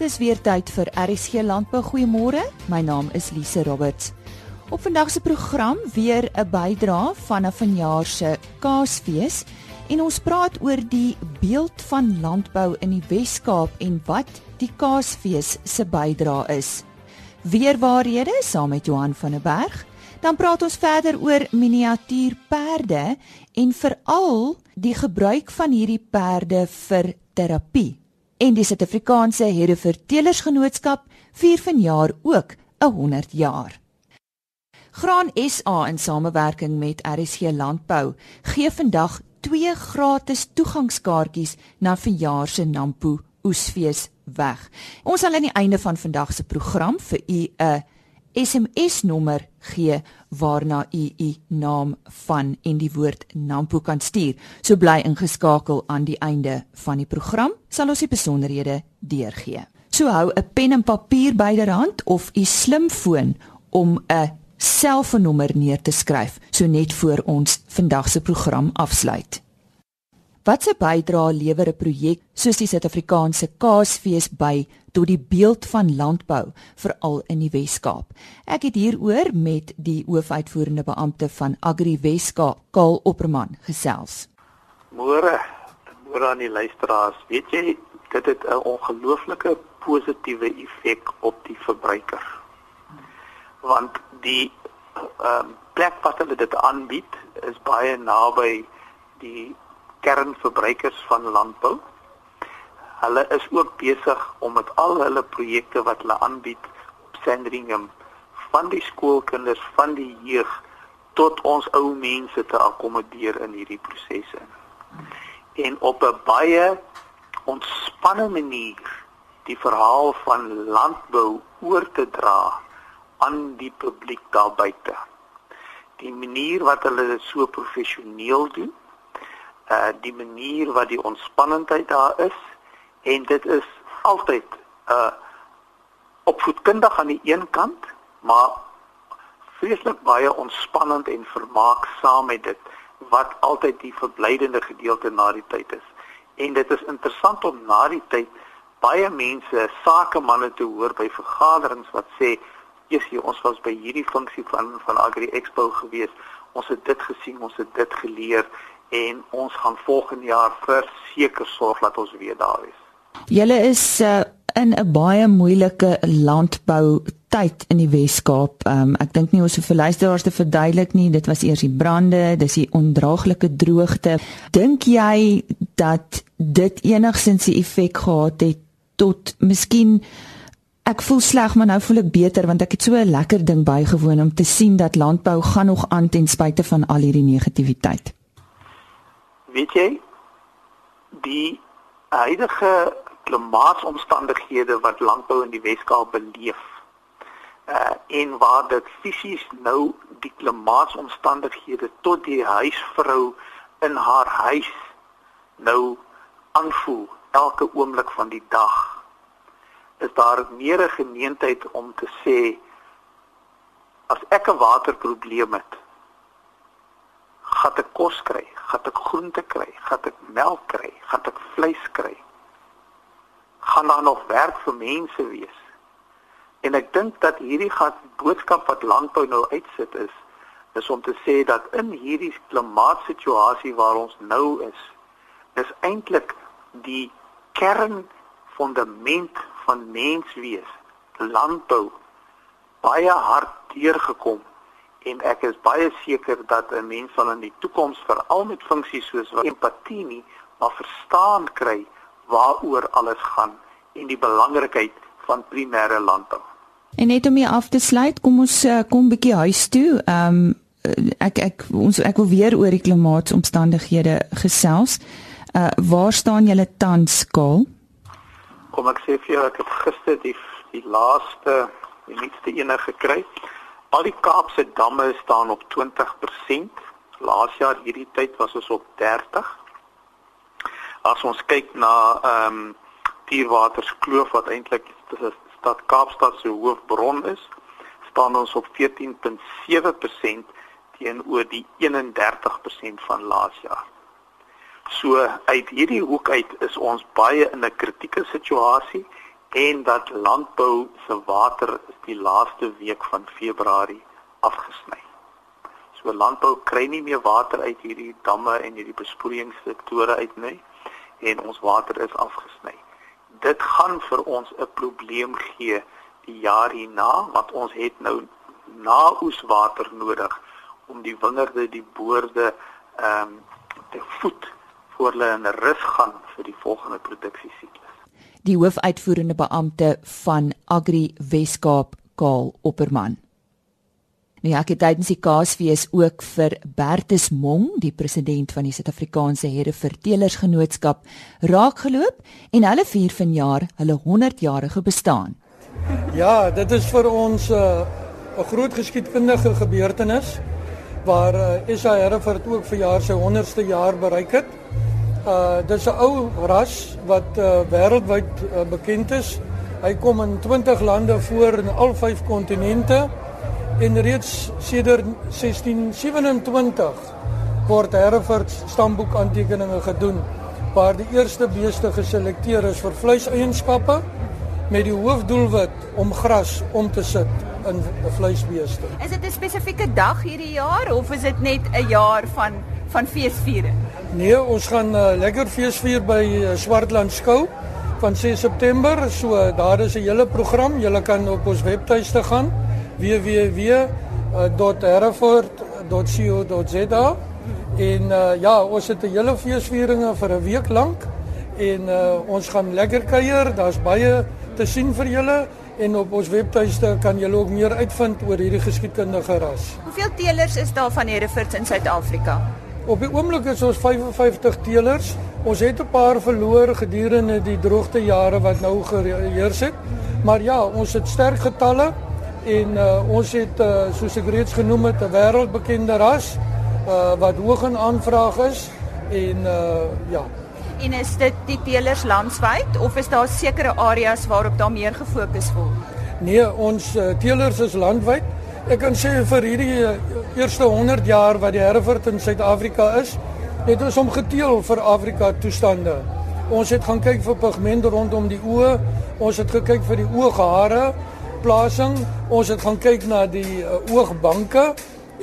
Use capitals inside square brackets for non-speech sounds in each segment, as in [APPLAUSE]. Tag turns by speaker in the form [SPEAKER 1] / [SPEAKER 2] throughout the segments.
[SPEAKER 1] Dis weer tyd vir RSG Landbou. Goeiemôre. My naam is Lise Roberts. Op vandag se program weer 'n bydra van 'n vanjaar se Kaasfees en ons praat oor die beeld van landbou in die Wes-Kaap en wat die Kaasfees se bydra is. Weer waarhede saam met Johan van der Berg. Dan praat ons verder oor miniatuurperde en veral die gebruik van hierdie perde vir terapie. En die Suid-Afrikaanse Hereford Telersgenootskap vier vanjaar ook 'n 100 jaar. Graan SA in samewerking met RSG Landbou gee vandag twee gratis toegangskaartjies na vanjaar se Nampo Oesfees weg. Ons sal aan die einde van vandag se program vir u 'n SMS nommer gee waarna u u naam van en die woord Nampo kan stuur. So bly ingeskakel aan die einde van die program sal ons die besonderhede deurgee. So hou 'n pen en papier byderhand of u slimfoon om 'n selfoonnommer neer te skryf so net voor ons vandag se program afsluit. Wat se bydrae lewer 'n projek soos die Suid-Afrikaanse Kaasfees by tot die beeld van landbou veral in die Wes-Kaap? Ek het hieroor met die hoofuitvoerende beampte van Agri Wes-Kaap, Kaal Opperman, gesels.
[SPEAKER 2] Môre, môre aan die luisteraars. Weet jy, dit het 'n ongelooflike positiewe effek op die verbruiker. Want die ehm um, plek wat hulle dit aanbied is baie naby die kernverbruikers van landbou. Hulle is ook besig om met al hulle projekte wat hulle aanbied op Sandringham van die skoolkinders van die jeug tot ons ou mense te akkommodeer in hierdie prosesse. En op 'n baie ontspanne manier die verhaal van landbou oor te dra aan die publiek daar buite. Die manier wat hulle dit so professioneel doen uh die manier wat die ontspannendheid daar is en dit is altyd uh opvoedkundig aan die een kant maar vreeslik baie ontspannend en vermaak saam met dit wat altyd die verblydende gedeelte na die tyd is en dit is interessant om na die tyd baie mense sakemanne te hoor by vergaderings wat sê Jessie, ons was by hierdie funksie van van Agri Expo gewees. Ons het dit gesien, ons het dit geleer en ons gaan volgende jaar verseker sorg dat ons weer daar is.
[SPEAKER 1] Julle is uh, in 'n baie moeilike landbou tyd in die Wes-Kaap. Um, ek dink nie ons hoef vir luisteraars te verduidelik nie, dit was eers die brande, dis die ondraaglike droogte. Dink jy dat dit enigsins 'n effek gehad het tot miskien ek voel sleg maar nou voel ek beter want ek het so 'n lekker ding bygewoon om te sien dat landbou gaan nog aan ten spyte van al hierdie negativiteit
[SPEAKER 2] weet jy die huidige klimaatsomstandighede wat landbou in die Weskaap beleef uh en waar dit fisies nou die klimaatsomstandighede tot die huisvrou in haar huis nou aanvoel elke oomblik van die dag is daar meer 'n geneentheid om te sê as ek 'n waterprobleem het gaan ek kos kry, gaan ek groente kry, gaan ek melk kry, gaan ek vleis kry. Gaan daar nog werk vir mense wees? En ek dink dat hierdie gas boodskap wat landbou nou uitsit is, is om te sê dat in hierdie klimaatsituasie waar ons nou is, is eintlik die kernfondament van menswees, landbou baie hard deurgekom en ek is baie seker dat 'n mens sal in die toekoms veral met funksies soos empatie nie maar verstaan kry waaroor alles gaan en die belangrikheid van primêre landbou.
[SPEAKER 1] En net om hier af te sluit, kom ons eh, kom 'n bietjie huis toe. Ehm um, ek ek ons ek wil weer oor die klimaatsomstandighede gesels. Uh waar staan julle tans skaal?
[SPEAKER 2] Kom ek sê vir jou ek het gister die die laaste die nuutste ene gekry. Al die Kaapse damme staan op 20%. Laas jaar hierdie tyd was ons op 30. As ons kyk na ehm um, Dierwaterskloof wat eintlik die stad Kaapstad se hoofbron is, staan ons op 14.7% teenoor die 31% van laas jaar. So uit hierdie hoek uit is ons baie in 'n kritieke situasie en dat landbou se water die laaste week van Februarie afgesny. So landbou kry nie meer water uit hierdie damme en hierdie besproeiingssektore uit nie en ons water is afgesny. Dit gaan vir ons 'n probleem gee die jaar hierna want ons het nou naoeswater nodig om die wingerde, die boorde ehm um, te voed voor hulle in rus gaan vir die volgende produksiesiklus
[SPEAKER 1] die hoofuitvoerende beampte van Agri Weskaap Kaal Opperman. Nou ja, ek het tydens die Kaasfees ook vir Bertus Mong, die president van die Suid-Afrikaanse Herevertelersgenootskap, raakgeloop en hulle vier vanjaar hulle 100-jarige bestaan.
[SPEAKER 3] Ja, dit is vir ons 'n uh, groot geskiedkundige gebeurtenis waar uh, SA Herevert ook vir jaar sy 100ste jaar bereik het. Uh dis 'n ou ras wat uh, wêreldwyd uh, bekend is. Hy kom in 20 lande voor in al vyf kontinente en reeds sedert 1627 word Hereford stamboek aantekeninge gedoen waar die eerste beeste geselekteer is vir vleiseienskappe met die hoofdoelwit om gras om te sit in 'n vleisbeeste.
[SPEAKER 1] Is dit 'n spesifieke dag hierdie jaar of is dit net 'n jaar van van feesviering?
[SPEAKER 3] Nee, ons gaan uh, lekker feesvier by uh, Swartland skou van 6 September. So uh, daar is 'n hele program. Jy kan op ons webtuiste gaan www.hereford.co.za en uh, ja, ons het 'n hele feesvieringe vir 'n week lank en uh, ons gaan lekker kuier. Daar's baie te sien vir julle en op ons webtuiste kan julle ook meer uitvind oor hierdie geskiedkundige ras.
[SPEAKER 1] Hoeveel teelers is daar van Hereford in Suid-Afrika?
[SPEAKER 3] Op die oomblik is ons 55 teelers. Ons het 'n paar verloor gedurende die droogtejare wat nou geheers het. Maar ja, ons het sterk getalle en uh, ons het uh, soos ek reeds genoem het 'n wêreldbekende ras uh, wat hoog in aanvraag is en uh, ja.
[SPEAKER 1] En is dit die teelers landwyd of is daar sekere areas waarop daar meer gefokus word?
[SPEAKER 3] Nee, ons uh, teelers is landwyd. Ek kan sê vir hierdie eh, eerste 100 jaar wat die Hereford in Suid-Afrika is, het ons hom geteel vir Afrika toestande. Ons het gaan kyk vir pigment rondom die oë, ons het gekyk vir die ooghare plasing, ons het gaan kyk na die uh, oogbanke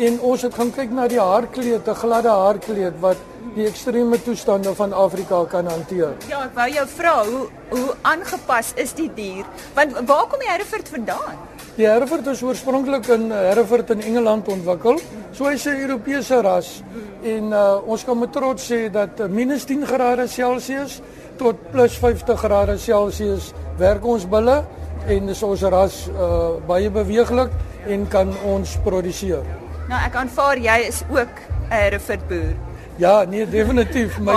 [SPEAKER 3] en ons het gaan kyk na die haarkleed, 'n gladde haarkleed wat die ekstreme toestande van Afrika kan hanteer.
[SPEAKER 1] Ja, ek wou jou vra, hoe hoe aangepas is die dier? Want waar kom die Hereford vandaan?
[SPEAKER 3] Die Hereford is oorspronklik in eh, Hereford in Engeland ontwikkel. So hy's 'n Europese ras en uh, ons kan met trots sê dat uh, minus 10 grade Celsius tot plus 50 grade Celsius werk ons bulle en dis ons ras uh, baie beweeglik en kan ons produseer.
[SPEAKER 1] Nou ek aanvaar jy is ook 'n Hereford boer.
[SPEAKER 3] Ja, nee, definitief.
[SPEAKER 1] My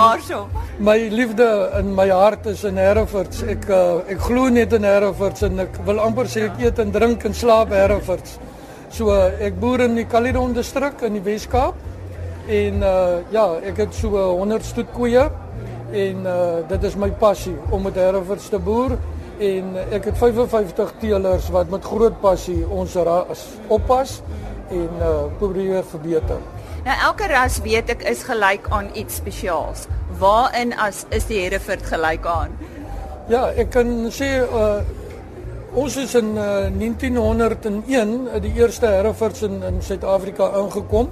[SPEAKER 3] my liefde in my hart is in Herefords. Ek uh, ek glo net in Herefords en ek wil amper sê ek eet en drink en slaap Herefords. So uh, ek boer in die Caledon distrik in die Wes-Kaap. En uh, ja, ek het so 100 stoet koeie en uh, dit is my passie om met Herefords te boer en ek het 55 teelers wat met groot passie ons ras oppas en uh, probeer verbeter.
[SPEAKER 1] Nou elke ras weet ek is gelyk aan iets spesiaals. Waarin as is die Hereford gelyk aan?
[SPEAKER 3] Ja, ek kan sê uh ons is in uh, 1901 die eerste Herefords in in Suid-Afrika ingekom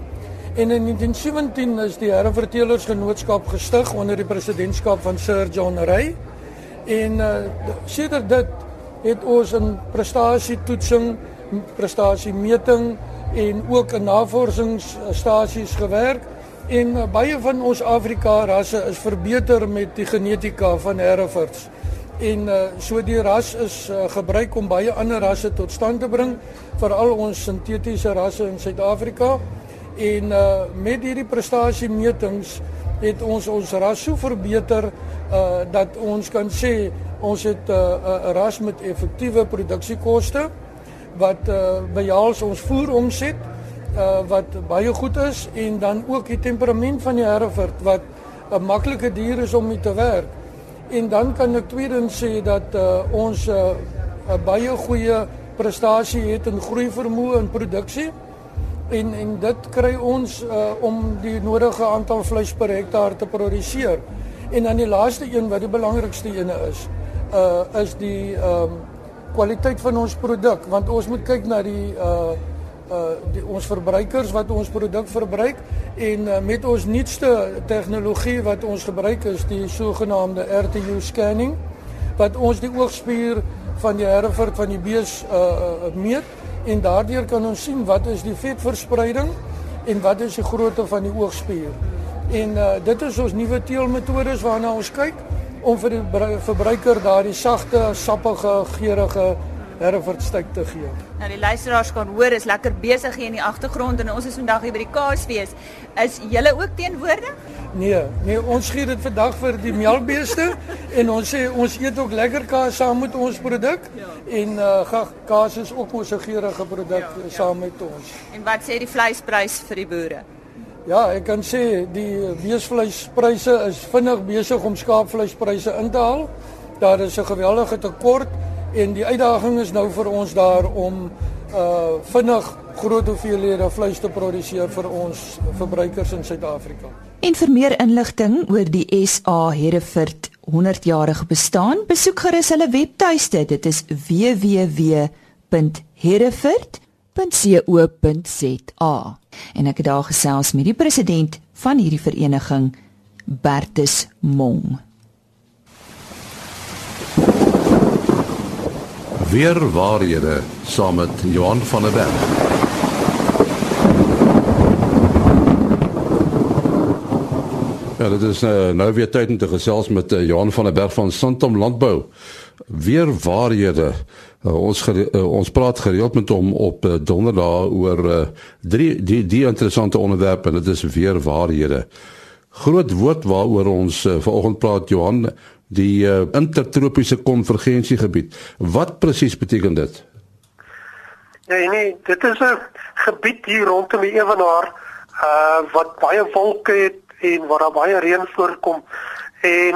[SPEAKER 3] en in 1917 is die Hereford Teelersgenootskap gestig onder die presidentskap van Sir John Ray. En uh sedert dit het ons in prestasie toetsing, prestasie meting en ook in navorsingsstasies gewerk en uh, baie van ons Afrika rasse is verbeter met die genetika van Herefords. En uh, so die ras is uh, gebruik om baie ander rasse tot stand te bring, veral ons sintetiese rasse in Suid-Afrika. En uh, met hierdie prestasiemetings het ons ons ras so verbeter uh, dat ons kan sê ons het 'n uh, ras met effektiewe produksiekoste wat uh, behels ons voer omset uh, wat baie goed is en dan ook die temperament van die Hereford wat 'n maklike dier is om mee te werk. En dan kan ek tweedens sê dat uh, ons 'n uh, baie goeie prestasie het in groei vermoë en produksie. En en dit kry ons uh, om die nodige aantal vleis per hektaar te produseer. En dan die laaste een wat die belangrikste ene is, uh is die ehm um, kwaliteit van ons produk want ons moet kyk na die uh uh die, ons verbruikers wat ons produk verbruik en uh, met ons nuutste tegnologie wat ons gebruik is die sogenaamde RTU scanning wat ons die oogspier van die Hereford van die bees uh, uh meet en daardeur kan ons sien wat is die vetverspreiding en wat is die grootte van die oogspier. En uh, dit is ons nuwe teelmetodes waarna ons kyk om vir die verbruiker daardie sagte, sappige, geurende Herefordstyk te gee.
[SPEAKER 1] Nou die luisteraars kan hoor is lekker besig hier in die agtergrond en ons is vandag hier by die Kaasfees. Is julle ook teenwoordig?
[SPEAKER 3] Nee, nee, ons gee dit vandag vir die melkbeeste [LAUGHS] en ons sê ons eet ook lekker kaas saam met ons produk ja. en uh kaas is ook ons geurende produk ja, ja. saam met ons.
[SPEAKER 1] En wat sê die vleisprys vir die boere?
[SPEAKER 3] Ja, ek kan sê die beesvleispryse is vinnig besig om skaapvleispryse in te haal. Daar is 'n geweldige tekort en die uitdaging is nou vir ons daar om uh vinnig groot hoeveelhede vleis te produseer vir ons verbruikers in Suid-Afrika.
[SPEAKER 1] En vir meer inligting oor die SA Hereford 100-jarige bestaan, besoek gerus hulle webtuiste. Dit is www.hereford.co.za. En ek het daar gesels met die president van hierdie vereniging, Bertus Mong.
[SPEAKER 4] Weer waarhede saam met Johan van der Berg. Ja, dit is uh, nou weer tyd om te gesels met uh, Johan van der Berg van Santam Landbou. Weer waarhede. Uh, ons uh, ons praat gereeld met hom op uh, donderdag oor uh, drie die die interessante onderwerpe en dit is weer waarhede. Groot woord waaroor ons uh, vanoggend praat Johan die uh, intertropiese konvergensiegebied. Wat presies beteken dit?
[SPEAKER 5] Nee, nee, dit is 'n gebied hier rondom die Ewenaar uh wat baie wolke het en waar daar baie reën voorkom en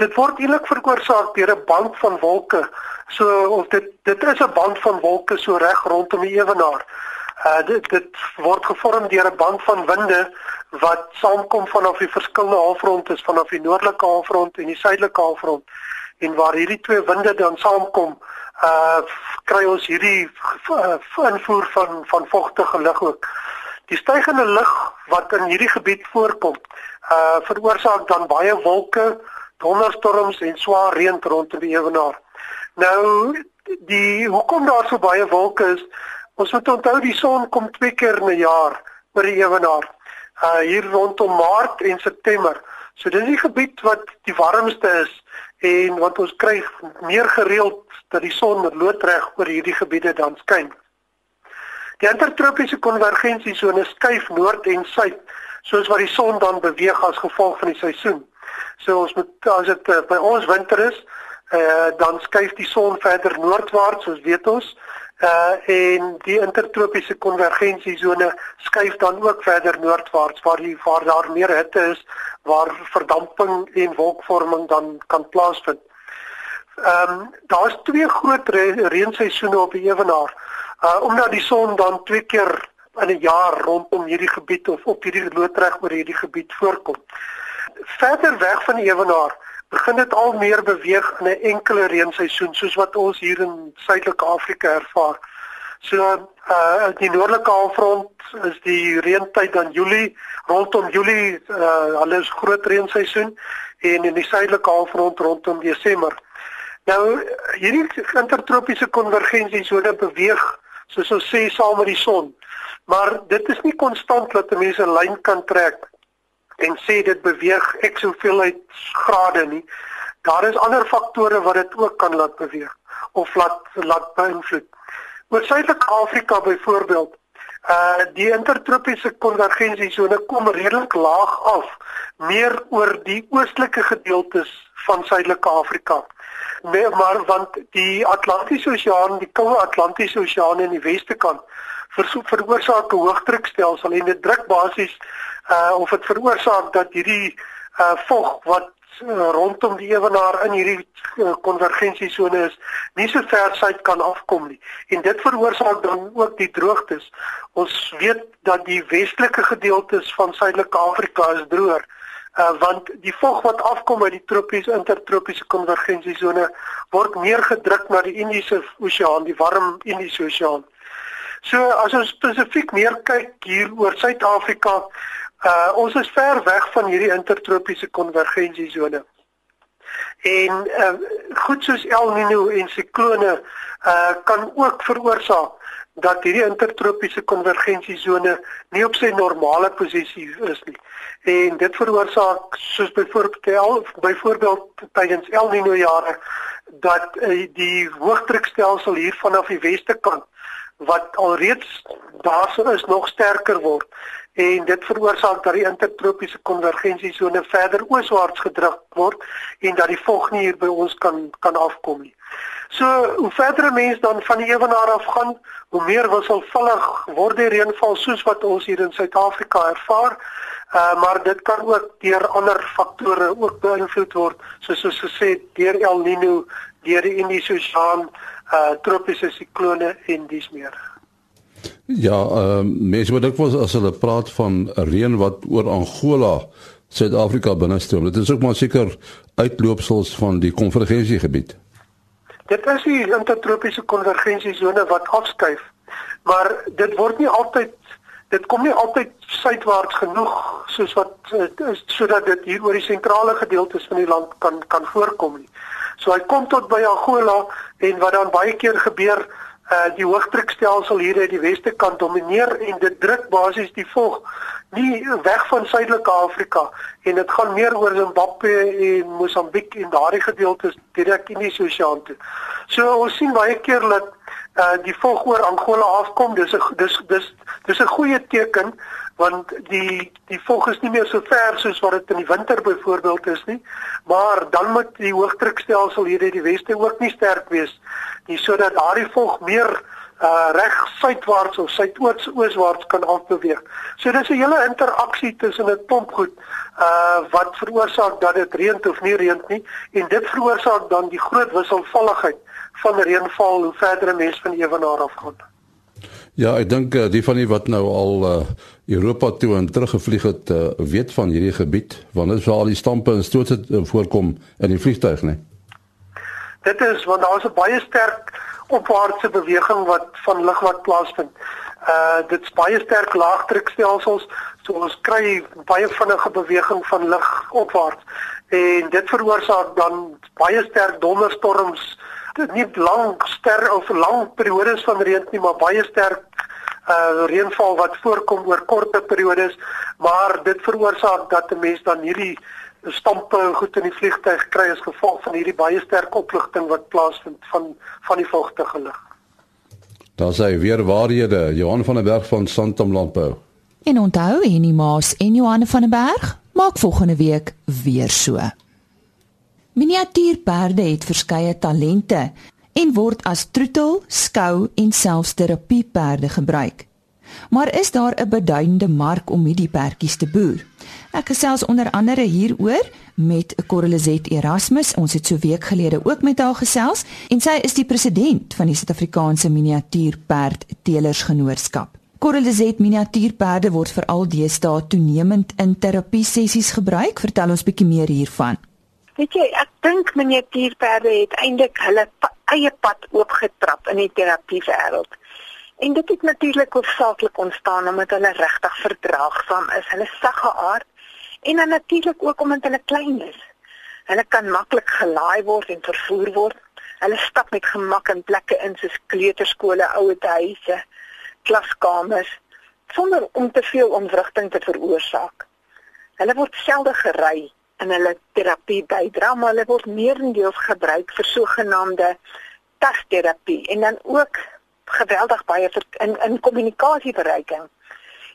[SPEAKER 5] dit word eintlik veroorsaak deur 'n band van wolke. So of dit dit is 'n band van wolke so reg rondom die Ewenaar. Uh dit dit word gevorm deur 'n band van winde wat saamkom vanaf die verskillende halfronde is vanaf die noordelike halfrond en die suidelike halfrond en waar hierdie twee winde dan saamkom uh kry ons hierdie uh, invoer van van vogtige lug ook. Die stygende lug wat in hierdie gebied voorkom uh veroorsaak dan baie wolke, donderstorms en swaar reën rondom die ewenaar. Nou die hoekom daar so baie wolke is, ons moet onthou die son kom twee keer in 'n jaar oor die ewenaar uh hier rondom Maart en September. So dis die gebied wat die warmste is en wat ons kry meer gereeld dat die son loodreg oor hierdie gebiede dan skyn. Die intertropiese konvergensiesone skuif noord en suid soos wat die son dan beweeg as gevolg van die seisoen. So ons moet as dit uh, by ons winter is, uh dan skuif die son verder noordwaarts, soos weet ons, uh en die intertropiese konvergensiesone skuif dan ook verder noordwaarts waar die waar daar meer hitte is waar verdamping en wolkvorming dan kan plaasvind. Ehm um, daar's twee groot re reenseisoene op die ewenaar. Uh omdat die son dan twee keer in 'n jaar rondom hierdie gebied of op hierdie loodreg oor hierdie gebied voorkom. Verder weg van die ewenaar begin dit al meer beweeg in 'n enkele reenseisoen soos wat ons hier in Suidelike Afrika ervaar. So uh die noordelike halfrond is die reentyd dan Julie rondom Julie uh hulle is groot reenseisoen en in die suidelike halfrond rondom Desember. Nou hierdie intertropiese konvergensie sone beweeg soos ons sê saam met die son. Maar dit is nie konstant dat 'n mens 'n lyn kan trek en sê dit beweeg ek soveel uit grade nie. Daar is ander faktore wat dit ook kan laat beweeg of laat laat beïnvloed. Oor Suidelike Afrika byvoorbeeld, uh die intertropiese konvergensiesone kom redelik laag af, meer oor die oostelike gedeeltes van Suidelike Afrika. Nee, maar want die Atlantiese Oseaan, die koue Atlantiese Oseaan in die weste kant veroorsaak 'n hoëdrukstelsel en dit druk basies uh of dit veroorsaak dat hierdie uh vog wat uh, rondom die ewenaar in hierdie uh, konvergensiesone is nie so ver suid kan afkom nie en dit veroorsaak dan ook die droogtes ons weet dat die westelike gedeeltes van suidelike Afrika is droër uh, want die vog wat afkom uit die tropiese intertropiese konvergensiesone word meer gedruk na die Indiese Oseaan, die warm Indiese Oseaan. So as ons spesifiek meer kyk hier oor Suid-Afrika, uh, ons is ver weg van hierdie intertropiese konvergensiesone. En uh, goed soos El Niño en siklone uh, kan ook veroorsaak dat hierdie intertropiese konvergensiesone nie op sy normale posisie is nie. En dit veroorsaak soos byvoorbeeld byvoorbeeld tydens El Niño jare dat uh, die hoëdrukstelsel hier vanaf die weste kant wat alreeds daarso is nog sterker word en dit veroorsaak dat die intertropiese konvergensiesone verder ooswaarts gedruk word en dat die vog nie hier by ons kan kan afkom nie. So hoe verder 'n mens dan van die ewenaar af gaan, hoe meer wisselvallig word die reënval soos wat ons hier in Suid-Afrika ervaar. Uh, maar dit kan ook deur ander faktore ook beïnvloed word, soos ons gesê deur El Niño, deur die Indiese Oseaan, uh tropiese siklone en dis meer.
[SPEAKER 4] Ja, uh, mense moet dikwels as hulle praat van reën wat oor Angola, Suid-Afrika binnestroom. Dit is ook maar seker uitloopsels van die konvergensiegebied.
[SPEAKER 5] Dit is die intertropiese konvergensiesone wat afskuif. Maar dit word nie altyd dit kom nie altyd suidwaarts genoeg soos wat is sodat dit hier oor die sentrale gedeeltes van die land kan kan voorkom nie. So hy kom tot by Angola en wat dan baie keer gebeur uh die hoëdrukstelsel hier uit die weste kant domineer en dit druk basies die vog nie weg van suidelike Afrika en dit gaan meer oor Zimbabwe en Mosambiek en daardie gedeeltes direk in die Oseaan toe. So ons sien baie keer dat uh die vog oor Angola afkom. Dis 'n dis dis dis 'n goeie teken want die die vog is nie meer so ver soos wat dit in die winter byvoorbeeld is nie maar dan moet die hoëdrukstelsel hier uit die weste ook nie sterk wees nie sodat daardie vog meer uh, reg suidwaarts of suidoos ooswaarts kan afbeweeg. So dis 'n hele interaksie tussen 'n klomp goed uh wat veroorsaak dat dit reën of nie reën nie en dit veroorsaak dan die groot wisselvalligheid van reënval hoe verder 'n mens van ewenaar af gaan.
[SPEAKER 4] Ja, ek dink uh, die van die wat nou al uh, Europa toe en teruggevlieg het, uh, weet van hierdie gebied, want dit is waar al die stampe en stoot het uh, voorkom in die vliegtuig, né?
[SPEAKER 5] Dit is want daar is 'n baie sterk opwaartse beweging wat van lug wat plaasvind. Uh dit's baie sterk laagdrukstelsels, so ons kry baie vinnige beweging van lug opwaarts en dit veroorsaak dan baie sterk donderstorms dit nie lank ster of lang periodes van reën nie, maar baie sterk uh reënval wat voorkom oor korte periodes, maar dit veroorsaak dat 'n mens dan hierdie stampe goed in die vliegtuig kry as gevolg van hierdie baie sterk opligting wat plaasvind van van die vochtige lug.
[SPEAKER 4] Daar sê weer waarhede Johan van der Berg van Santam Landbou.
[SPEAKER 1] En onthou en die Maas en Johan van der Berg maak volgende week weer so. Miniatuurperde het verskeie talente en word as troetel, skou en selfs terapieperde gebruik. Maar is daar 'n beduidende mark om hierdie perdjies te boer? Ek gesels onder andere hieroor met Corlizet Erasmus. Ons het so week gelede ook met haar gesels en sy is die president van die Suid-Afrikaanse Miniatuurperd Telersgenootskap. Corlizet miniatuurperde word veral deesdae toenemend in terapie sessies gebruik. Vertel ons bietjie meer hiervan.
[SPEAKER 6] Weet jy, ek dink miniatuurperde het eintlik hulle pa eie pad oopgetrap in die terapie wêreld. En dit het natuurlik hoofsaaklik ontstaan omdat hulle regtig verdraagsaam is. Hulle sagge aard en dan natuurlik ook omdat hulle klein is. Hulle kan maklik gelaai word en vervoer word. Hulle stap met gemak in plekke in soos kleuterskole, ouete huise, klaskamers sonder om te veel ontwrigting te veroorsaak. Hulle word selde gery in hulle terapie bydra, maar hulle word meerendeels gebruik vir sogenaamde tasterapie en dan ook geweldig baie vir, in in kommunikasiebereiking.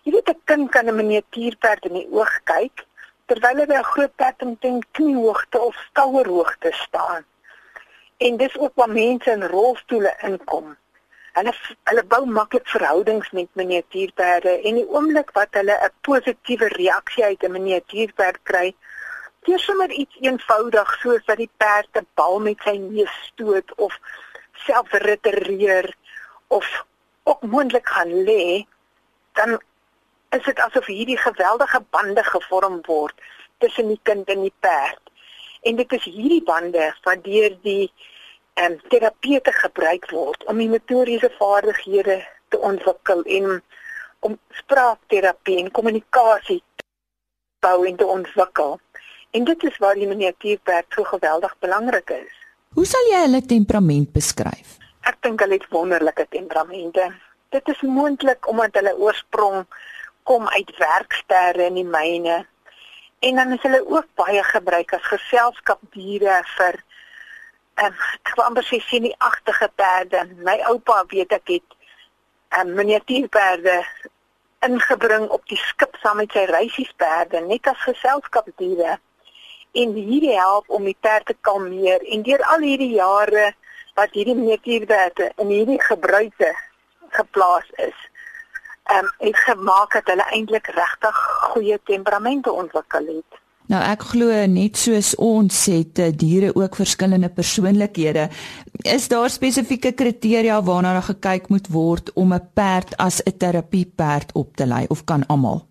[SPEAKER 6] Jy weet 'n kind kan 'n miniatuurperd in die oog kyk terwyl hy 'n groot perd teen kniehoogte of skouerhoogte staan. En dis ook waar mense in rolstoele inkom. Hulle hulle bou maklik verhoudings met miniatuurperde en die oomblik wat hulle 'n positiewe reaksie uit 'n miniatuurperd kry, deur sommer iets eenvoudig soos dat die perd 'n bal met sy neus stoot of self retireer of ook moontlik gaan lê, dan is dit asof hierdie geweldige bande gevorm word tussen die kind en die perd. En dit is hierdie bande wat deur die ehm um, terapeute gebruik word om die motoriese vaardighede te ontwikkel en om spraakterapie en kommunikasie bou en te ontwikkel. En dit is waar die miniatuurperd so geweldig belangrik is.
[SPEAKER 1] Hoe sal jy hulle temperament beskryf?
[SPEAKER 6] Ek dink hulle het wonderlike temperamente. Dit is moontlik omdat hulle oorsprong kom uit werksterre in die myne. En dan is hulle ook baie gebruik as geselskapdiere vir ehm um, ek wou amper sê sien die agtige perde. My oupa weet ek het 'n um, miniatuurperde ingebring op die skip saam met sy reisiesperde net as geselskapdiere. En hierdie help om die perde te kalmeer en deur al hierdie jare wat hierdie miniatuurperde in hierdie gebruike geplaas is, ehm um, het gemaak dat hulle eintlik regtig goeie temperamente ontwikkel het.
[SPEAKER 1] Nou ek glo net soos ons het eh, diere ook verskillende persoonlikhede. Is daar spesifieke kriteria waarna daar gekyk moet word om 'n perd as 'n terapieperd op te lei of kan almal?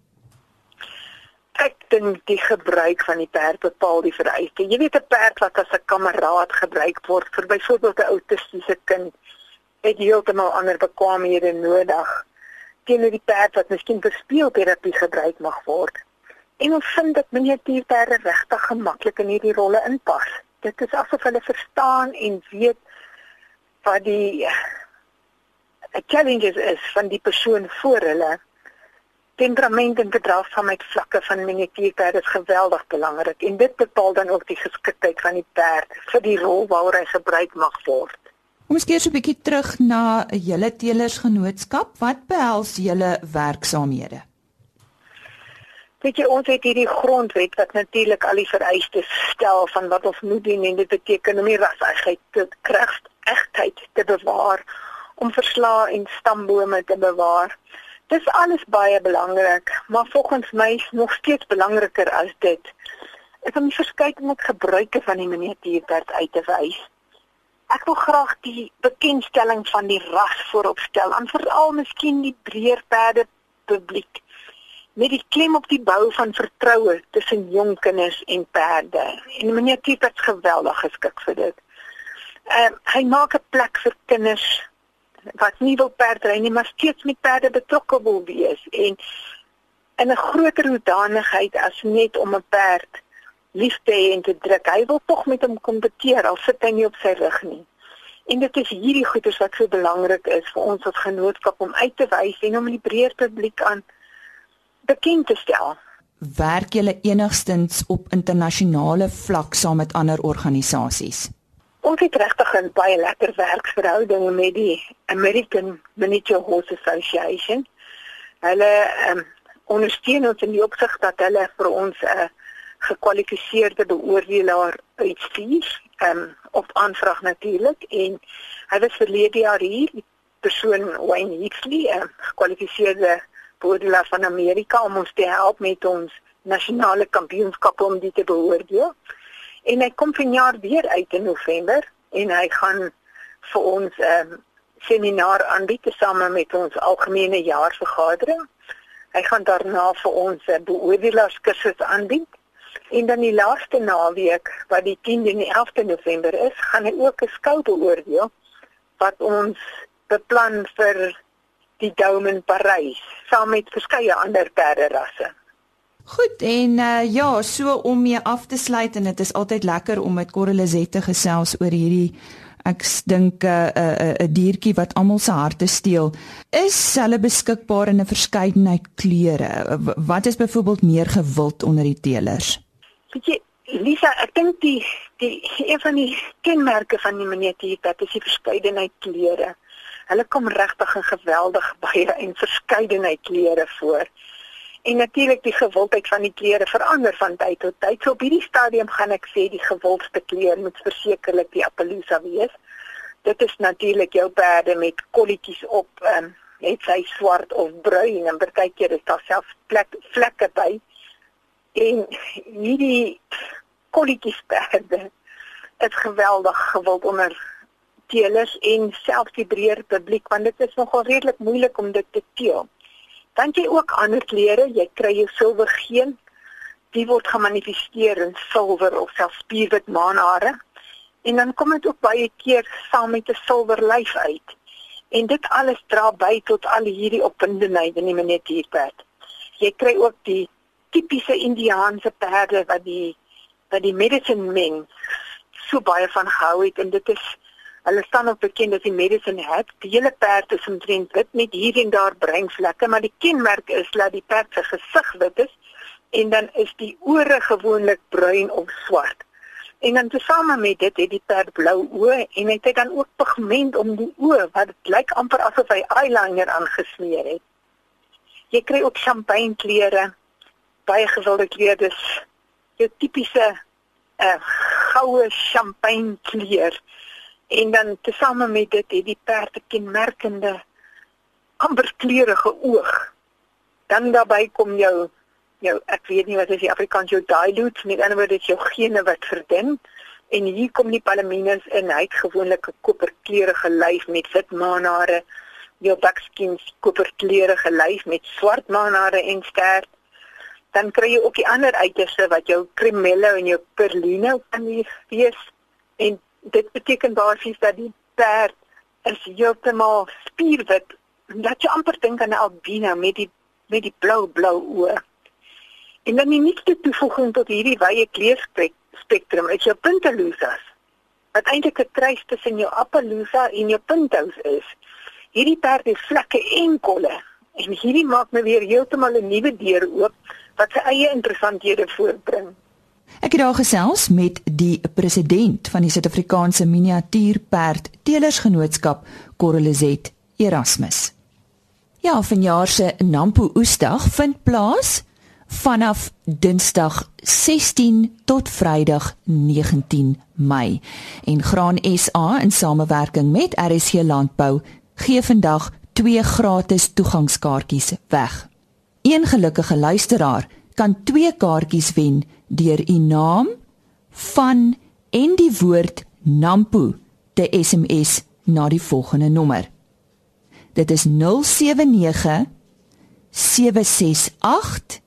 [SPEAKER 6] Dink die gebruik van die perd bepaal die vereiste. Jy weet 'n perd wat as 'n kameraad gebruik word vir byvoorbeeld 'n autistiese kind het heeltemal ander bekwaamhede nodig teenoor die perd wat miskien vir speelterapie gebruik mag word. En ons vind dat miniatuurperde regtig gemaklik in hierdie rolle inpas. Dit is asof hulle verstaan en weet wat die eh, challenges is van die persoon voor hulle. Temperament en gedragsaamheid vlakke van miniatuurperde is geweldig belangrik en dit bepaal dan ook die geskiktheid van die perd vir die rol waaroor hy gebruik mag word.
[SPEAKER 1] Ons keer so 'n bietjie terug na julle teelersgenootskap. Wat behels julle werksaamhede?
[SPEAKER 6] Weet jy ons het hierdie grondwet wat natuurlik al die vereistes stel van wat ons moet doen en dit beteken om die rasegheid te kry, egtheid te bewaar, om verslae en stambome te bewaar. Dis alles baie belangrik, maar volgens my is nog steeds belangriker as dit. Ek wil die verskeidenheid gebruike van die miniatuurperd uit te wys. Ek wil graag die bekendstelling van die ras vooropstel, aan veral miskien die breër perde publiek met die klem op die bou van vertroue tussen jong kinders en perde. En meneer Tiep het geweldig geskik vir dit. Ehm uh, hy maak 'n plek vir kinders wat nie wil perdry nie, maar steeds met perde betrokke wil wees en in 'n groter hoedanigheid as net om 'n perd lief te hê en te druk. Hy wil tog met hom kompeteer al sit hy nie op sy rug nie. En dit is hierdie goeders wat so belangrik is vir ons as genootskap om uit te wys en om die breër publiek aan bekend te stel.
[SPEAKER 1] Werk julle enigstens op internasionale vlak saam met ander organisasies?
[SPEAKER 6] Ons het regtig 'n baie lekker werksverhouding met die American Miniature Horse Association. Hulle um, ondersteun ons in die opsig dat hulle vir ons 'n uh, gekwalifiseerde beoordelaar uitstuur, um, op aanvraag natuurlik en hy was verlede jaar hier, die persoon Wayne Heatley, 'n gekwalifiseerde beoordelaar van Amerika om ons te help met ons nasionale kampioenskap om dit te beoordeel. En hy kom vanjaar weer uit in November en hy gaan vir ons 'n um, ehm, seminar aanbied tesame met ons algemene jaarvergadering. Hy gaan daarna vir ons 'n beoordelaarskursus aanbied. En dan die laaste naweek wat die 10de en 11de November is, gaan hy ook 'n skou beoordeel wat ons beplan vir die Dome in Parys saam met verskeie ander perderasse.
[SPEAKER 1] Goed en uh, ja, so om mee af te sluit en dit is altyd lekker om met Correlizette gesels oor hierdie ek dink 'n uh, 'n uh, 'n uh, diertjie wat almal se harte steel. Is hulle beskikbaar in 'n verskeidenheid kleure? Wat is byvoorbeeld meer gewild onder die teelers?
[SPEAKER 6] Weet jy Lisa, ek dink die die een van die kenmerke van die miniatuurperd is die verskeidenheid kleure. Hulle kom regtig 'n geweldig baie en verskeidenheid kleure voor. En natuurlik die gewildheid van die kleure verander van tyd tot tyd. So op hierdie stadium gaan ek sê die gewildste kleur moet versekerlik die Appaloosa wees. Dit is natuurlik jou perde met kolletjies op, ehm um, net sy swart of bruin en partykeer is daar selfs plek vlekke by. En hierdie kolletjies perde is geweldig gewild onder teelers en selfs die breër publiek want dit is nogal redelik moeilik om dit te teel. Dan jy ook ander klere, jy kry jou silwer geen die word gemanifesteer in silwer of selfs spierwit maanhare. En dan kom dit ook baie keer saam met 'n silwer lyf uit. En dit alles dra by tot al hierdie opwindendheid in die miniatuurperd. Jy kry ook die tipiese Indiaanse perde wat die wat die medicine men so baie van gehou het en dit is hulle staan ook bekend as die medicine hat. Die hele perd is omtrent wit met hier en daar breinvlekke, maar die kenmerk is dat die perd se gesig wit is en dan is die ore gewoonlik bruin of swart. En dan tesame met dit het die perd blou oë en hy het dan ook pigment om die oë wat dit lyk amper asof hy eyeliner aangesmeer het. Jy kry ook champagne kleure, baie gewilde kleure, dis jou tipiese uh, goue champagne kleur. En dan tesame met dit het die perd 'n kenmerkende amberkleurige oog. Dan daarbey kom jou jou ek weet nie wat is die Afrikaans jou dilute, met ander woorde dit jou gene wat verdun. En hier kom die palaminus in, hy het gewoonlik 'n koperkleurige lyf met wit maanhare, jou buckskin koperkleurige lyf met swart maanhare en stert. Dan kry jy ook die ander uiterste wat jou cremello en jou perlino kan wees en dit beteken basies dat die perd is heeltemal spierwit. Dat jy amper dink aan 'n albino met die met die blou blou oë. En dan die nuutste toevoeging tot hierdie wye kleurspektrum is jou Puntalusas. Wat eintlik 'n kruis tussen jou Appaloosa en jou Puntous is. Hierdie perd het vlekke en kolle en hierdie maak my weer heeltemal 'n nuwe deur oop wat sy eie interessanthede voorbring.
[SPEAKER 1] Ek het daar gesels met die president van die Suid-Afrikaanse Miniatuurperd Telersgenootskap, Corolizet Erasmus. Ja, vanjaar se Nampo Oesdag vind plaas vanaf Dinsdag 16 tot Vrydag 19 Mei. En Graan SA in samewerking met RSC Landbou gee vandag twee gratis toegangskaartjies weg. Een gelukkige luisteraar kan twee kaartjies wen deur u naam van en die woord Nampo te SMS na die volgende nommer. Dit is 079 768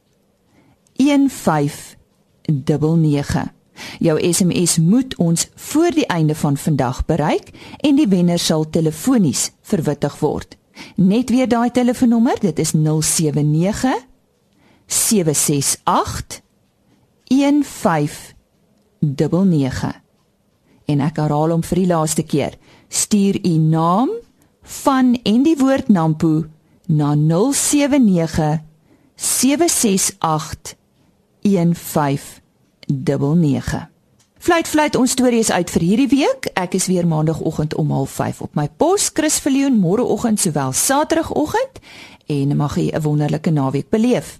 [SPEAKER 1] 1599. Jou SMS moet ons voor die einde van vandag bereik en die wenner sal telefonies verwittig word. Net weer daai telefoonnommer, dit is 079 768 1599 en ek herhaal hom vir die laaste keer stuur u naam van en die woord nampo na 079 768 1599 Fluit fluit ons stories uit vir hierdie week. Ek is weer maandagooggend om 05:30 op my pos. Chris Viljoen môreoggend sowel Saterdagoggend en mag jy 'n wonderlike naweek beleef.